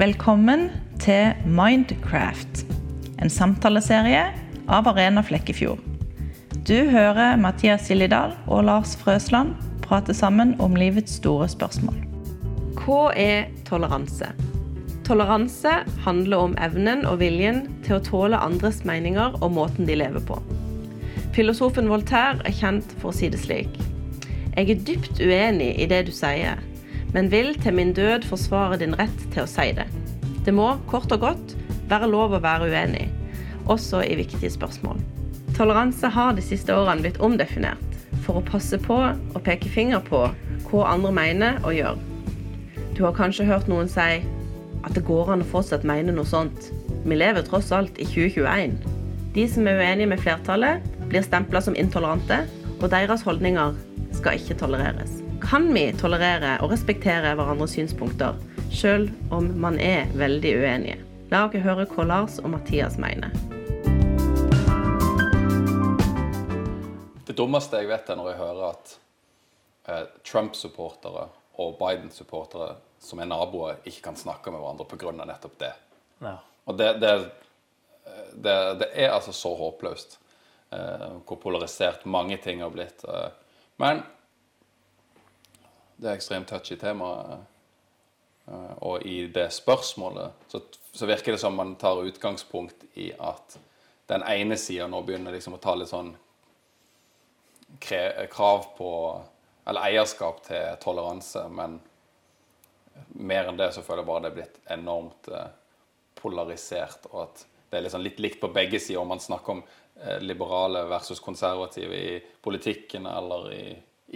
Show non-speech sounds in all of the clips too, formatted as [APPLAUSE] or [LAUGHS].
Velkommen til Mindcraft, en samtaleserie av Arena Flekkefjord. Du hører Mathias Siljedal og Lars Frøsland prate sammen om livets store spørsmål. Hva er toleranse? Toleranse handler om evnen og viljen til å tåle andres meninger og måten de lever på. Filosofen Voltaire er kjent for å si det slik. Jeg er dypt uenig i det du sier, men vil til min død forsvare din rett til å si det. Det må, kort og godt, være lov å være uenig, også i viktige spørsmål. Toleranse har de siste årene blitt omdefinert for å passe på og peke finger på hva andre mener og gjør. Du har kanskje hørt noen si at det går an å fortsatt mene noe sånt. Vi lever tross alt i 2021. De som er uenige med flertallet, blir stempla som intolerante, og deres holdninger skal ikke tolereres. Kan vi tolerere og respektere hverandres synspunkter, sjøl om man er veldig uenige? La oss høre hva Lars og Mathias mener. Det dummeste jeg vet, er når jeg hører at eh, Trump-supportere og Biden-supportere som er naboer, ikke kan snakke med hverandre pga. nettopp det. Ja. Og det, det, det, det er altså så håpløst eh, hvor polarisert mange ting har blitt. Eh. Men det er ekstremt touchy tema. Eh, og i det spørsmålet så, så virker det som man tar utgangspunkt i at den ene sida nå begynner liksom å ta litt sånn krav på Eller eierskap til toleranse. Men mer enn det så føler jeg bare det er blitt enormt eh, polarisert. Og at det er liksom litt likt på begge sider om man snakker om eh, liberale versus konservative i politikken eller i,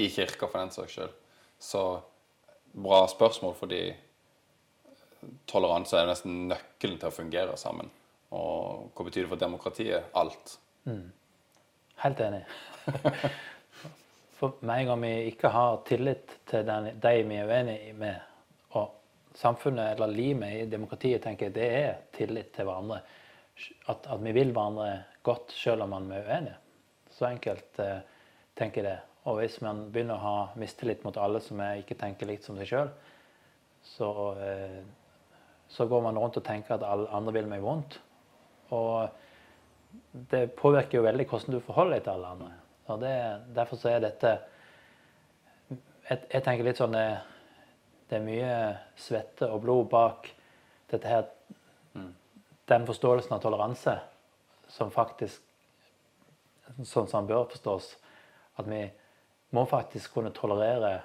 i kirka, for den saks skyld. Så bra spørsmål, fordi toleranse er nesten nøkkelen til å fungere sammen. Og hva betyr det for demokratiet? Alt. Helt enig. [LAUGHS] For med en gang vi ikke har tillit til den, de vi er uenige med, og samfunnet eller limet i demokratiet tenker jeg, det er tillit til hverandre. At, at vi vil hverandre godt selv om man er uenige. Så enkelt eh, tenker jeg det. Og hvis man begynner å ha mistillit mot alle som ikke tenker likt som seg sjøl, så, eh, så går man rundt og tenker at alle andre vil meg vondt. Og det påvirker jo veldig hvordan du forholder deg til alle andre. Og det, derfor så er dette jeg, jeg tenker litt sånn det, det er mye svette og blod bak dette her Den forståelsen av toleranse som faktisk Sånn som den bør forstås. At vi må faktisk kunne tolerere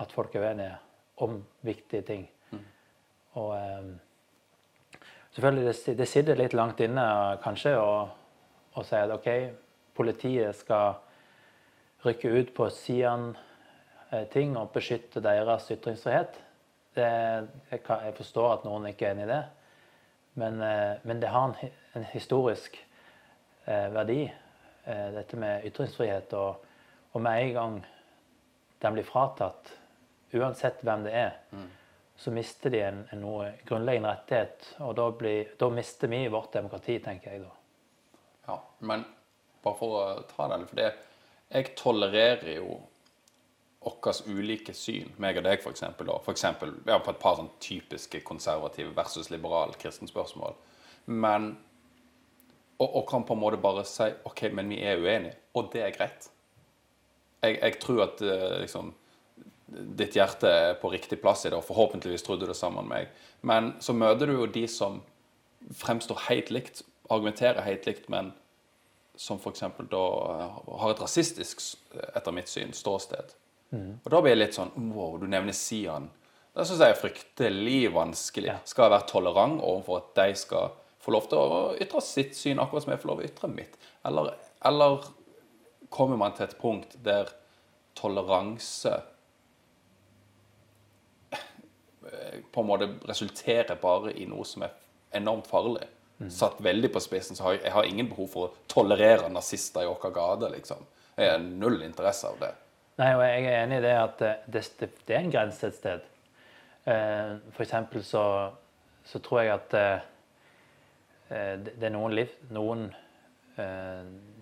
at folk er uenige om viktige ting. Og um, selvfølgelig, det, det sitter litt langt inne kanskje å, si at OK, politiet skal rykke ut på siden eh, og beskytte deres ytringsfrihet. Det, jeg, kan, jeg forstår at noen ikke er enig i det, men, eh, men det har en, en historisk eh, verdi, eh, dette med ytringsfrihet. Og, og med en gang den blir fratatt, uansett hvem det er, så mister de en, en noe grunnleggende rettighet. Og da, blir, da mister vi vårt demokrati, tenker jeg da. Ja, men bare for å ta den, for det, jeg tolererer jo våre ulike syn, meg og deg da. For eksempel, ja, på et par sånn typiske konservative versus liberale kristenspørsmål. Men, og, og kan på en måte bare si, ok, men vi er uenige, og det er greit. Jeg, jeg tror at eh, liksom, ditt hjerte er på riktig plass i det, og forhåpentligvis tror du det sammen med meg. Men så møter du jo de som fremstår helt likt, argumenterer helt likt, men som f.eks. da eh, har et rasistisk, eh, etter mitt syn, ståsted. Og da blir jeg litt sånn Wow, du nevner Sian. Det syns jeg er fryktelig vanskelig. Ja. Skal jeg være tolerant overfor at de skal få lov til å ytre sitt syn, akkurat som jeg får lov til å ytre mitt? Eller, eller kommer man til et punkt der toleranse eh, på en måte resulterer bare i noe som er enormt farlig. Satt veldig på spissen, så har jeg, jeg har ingen behov for å tolerere nazister i vår gate, liksom. Jeg har null interesse av det. Nei, og jeg er enig i det at eh, det, det, det er en grense et sted. Eh, for eksempel så, så tror jeg at eh, eh, det det er noen, liv, noen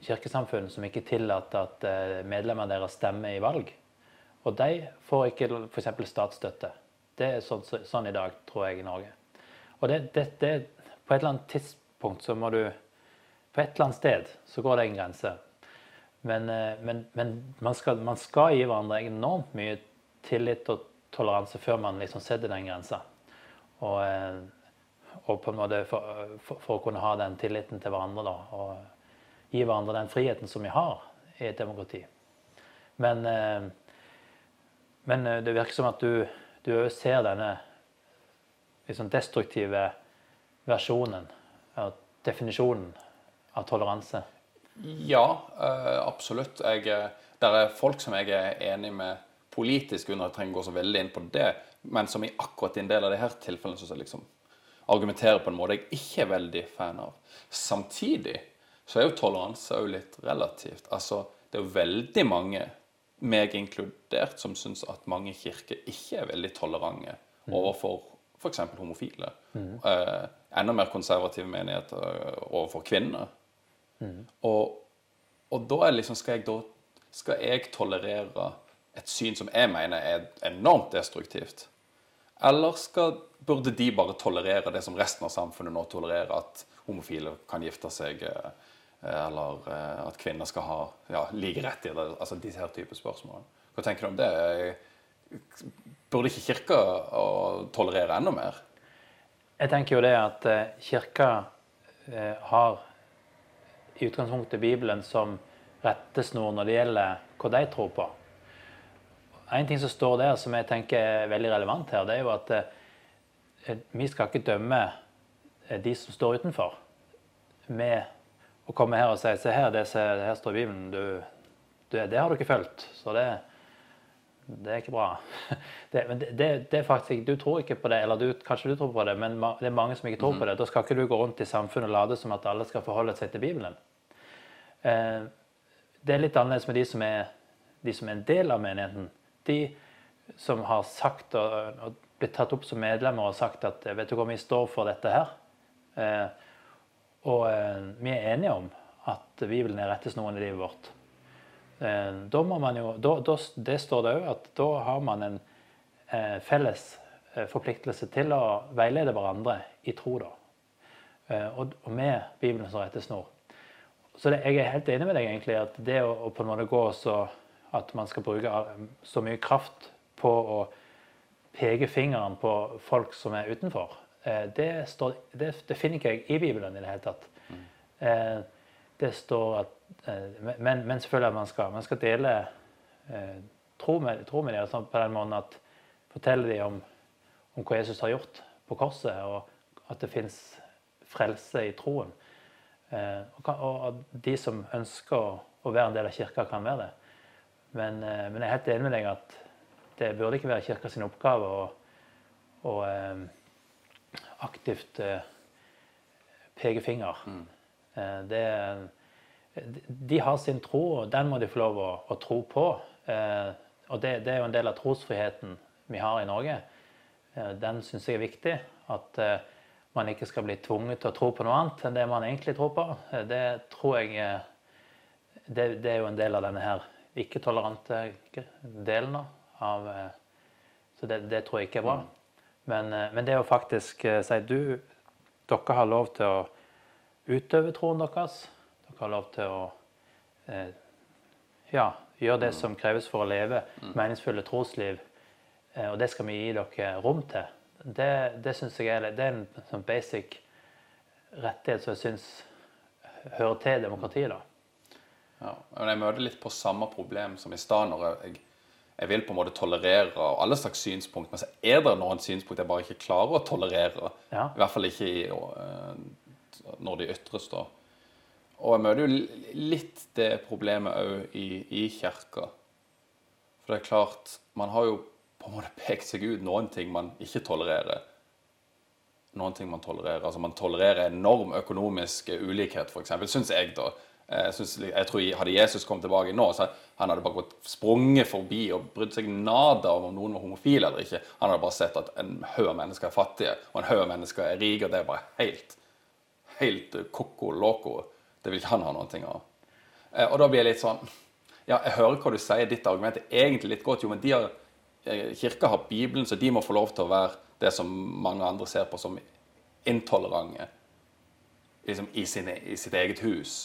kirkesamfunn som ikke tillater at medlemmer deres stemmer i valg. Og de får ikke f.eks. statsstøtte. Det er sånn, sånn i dag, tror jeg, i Norge. Og det, det, det, på et eller annet tidspunkt så må du På et eller annet sted så går det en grense. Men, eh, men, men man, skal, man, skal, gi hverandre enormt mye tillit og toleranse før man liksom setter den grensa. Og, eh, og, på en måte for, for, for, å kunne ha den tilliten til hverandre da, og gi hverandre den friheten som vi har i et demokrati. Men, eh, men det virker som at du, du ser denne liksom destruktive versjonen, definisjonen av toleranse. Ja, uh, absolutt. Jeg, eh, det er folk som jeg er enig med politisk, under jeg trenger å gå så veldig inn på det, men som i akkurat din del av det her tilfellene syns jeg liksom argumenterer på en måte jeg ikke er veldig fan av. Samtidig så er jo toleranse òg litt relativt. Altså, det er jo veldig mange, meg inkludert, som syns at mange kirker ikke er veldig tolerante mm. overfor f.eks. homofile. Mm. Eh, enda mer konservative menigheter overfor kvinner. Mm. Og, og, da er liksom skal jeg, da, skal jeg tolerere et syn som jeg mener er enormt destruktivt? Eller skal, burde de bare tolerere det som resten av samfunnet nå tolererer, at homofile kan gifte seg, eh, eller eh, at kvinner skal ha ja, like rettigheter? Altså disse her type spørsmål. Hva tenker du om det? Burde ikke Kirka tolerere enda mer? Jeg tenker jo det at eh, Kirka har i utgangspunktet Bibelen som rettesnor når det gjelder hva de tror på. En ting som står der som jeg tenker er veldig relevant her, det er jo at eh, vi skal ikke dømme eh, de som står utenfor, med å komme her og si se her, det, her står i Bibelen, du, du, det har du ikke fulgt. Så det, det er ikke bra. [LAUGHS] Det, men det, det, er faktisk, Du tror ikke på det, eller du, kanskje du tror på det, men det er mange som ikke tror på det. Da skal ikke du gå rundt i samfunnet og late som at alle skal forholde seg til Bibelen. Eh, det er litt annerledes med de som er, de som er en del av menigheten. De som har sagt og, og blitt tatt opp som medlemmer og sagt at vet du hva, vi står for dette her. Eh, og eh, vi er enige om at Bibelen er rettesnoren i livet vårt. Da må man jo, da, da, det står det òg at da har man en eh, felles forpliktelse til å veilede hverandre i tro. da. og, og med Bibelen som rettesnor. Så det, jeg er helt enig med deg egentlig at det å, å på en måte gå så at man skal bruke så mye kraft på å peke fingeren på folk som er utenfor, eh, det, står, det, det finner ikke jeg i Bibelen i det hele tatt. Mm. Eh, det står at eh, men, men, selvfølgelig at man skal, man skal dele tro med, tro med dem på den måten at fortelle dem om, om hva Jesus har gjort på korset, og at det fins frelse i troen. Og og de som ønsker å være en del av kirka, kan være det. Men, eh, men jeg er helt enig med deg at det burde ikke være kirka sin oppgave å, eh, aktivt pekefinger. Mm. Det, de har sin tro, og den må de få lov å, å tro på. Og det, det, er jo en del av trosfriheten vi har i Norge. Den syns jeg er viktig. At man ikke skal bli tvunget til å tro på noe annet enn det man egentlig tror på. Det tror jeg eh, det, det er jo en del av denne her ikke-tolerante delen av eh, Så det, det, tror jeg ikke er bra. Men, eh, men det å faktisk si du, dere har lov til å utøve troen deres. Dere har lov til å ja, gjøre det som kreves for å leve meningsfulle trosliv. Og det skal vi gi dere rom til det, det syns jeg er, det er en sånn basic rettighet som jeg syns hører til demokratiet. da. Ja, men Jeg møter litt på samme problem som i stad. når jeg, jeg, vil på en måte tolerere alle slags synspunkt, men så er det noen synspunkt jeg bare ikke klarer å tolerere. Ja. I hvert fall ikke i, uh, når de ytres. da. Og jeg møter jo litt det problemet òg i, i kirka. For det er klart, man har jo på en måte pekt seg ut noen ting man ikke tolererer. Noen ting man tolererer. Altså Man tolererer enorm økonomisk ulikhet, f.eks. Syns jeg, da. Jeg, synes, jeg tror Hadde Jesus kommet tilbake nå, så han hadde bare gått sprunget forbi og brydd seg nada om om noen var homofil eller ikke. Han hadde bare sett at en haug mennesker er fattige, og en haug mennesker er rike. Og det er bare helt helt koko loco. Det vil ikke han ha noen ting av. Eh, og da blir jeg litt sånn Ja, jeg hører hva du sier, ditt argument er egentlig litt godt, jo, men de har Kirka har Bibelen, så de må få lov til å være det som mange andre ser på som intolerante liksom, i, sine, i sitt eget hus.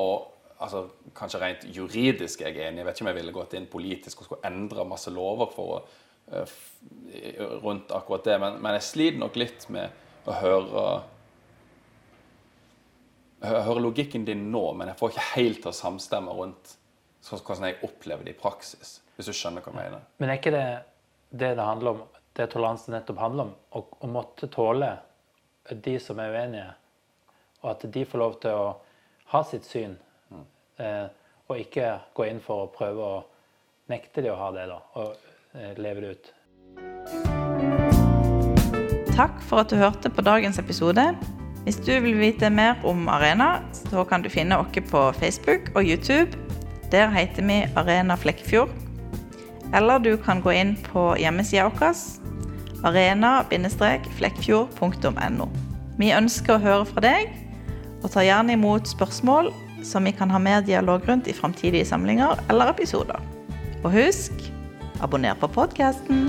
Og altså, kanskje rent juridisk er jeg enig. Jeg vet ikke om jeg ville gått inn politisk og skulle endre masse lover for å, eh, rundt akkurat det, men, men jeg sliter nok litt med å høre jeg hører logikken din nå, men jeg får ikke helt til å samstemme rundt hvordan jeg opplever det i praksis. Hvis du skjønner hva jeg mener. Men er ikke det det det handler om, det toleransen nettopp handler om? Å, måtte tåle de som er uenige, og at de får lov til å ha sitt syn, eh, og ikke gå inn for å prøve å nekte de å ha det, da, og eh, leve det ut. Takk for at du hørte på dagens episode. Hvis du vil vite mer om Arena, så kan du finne oss på Facebook og YouTube. Der heter vi Arena Flekkefjord. Eller du kan gå inn på hjemmesida vår arena-flekkfjord.no. Vi ønsker å høre fra deg, og tar gjerne imot spørsmål som vi kan ha mer dialog rundt i framtidige samlinger eller episoder. Og husk abonner på podkasten.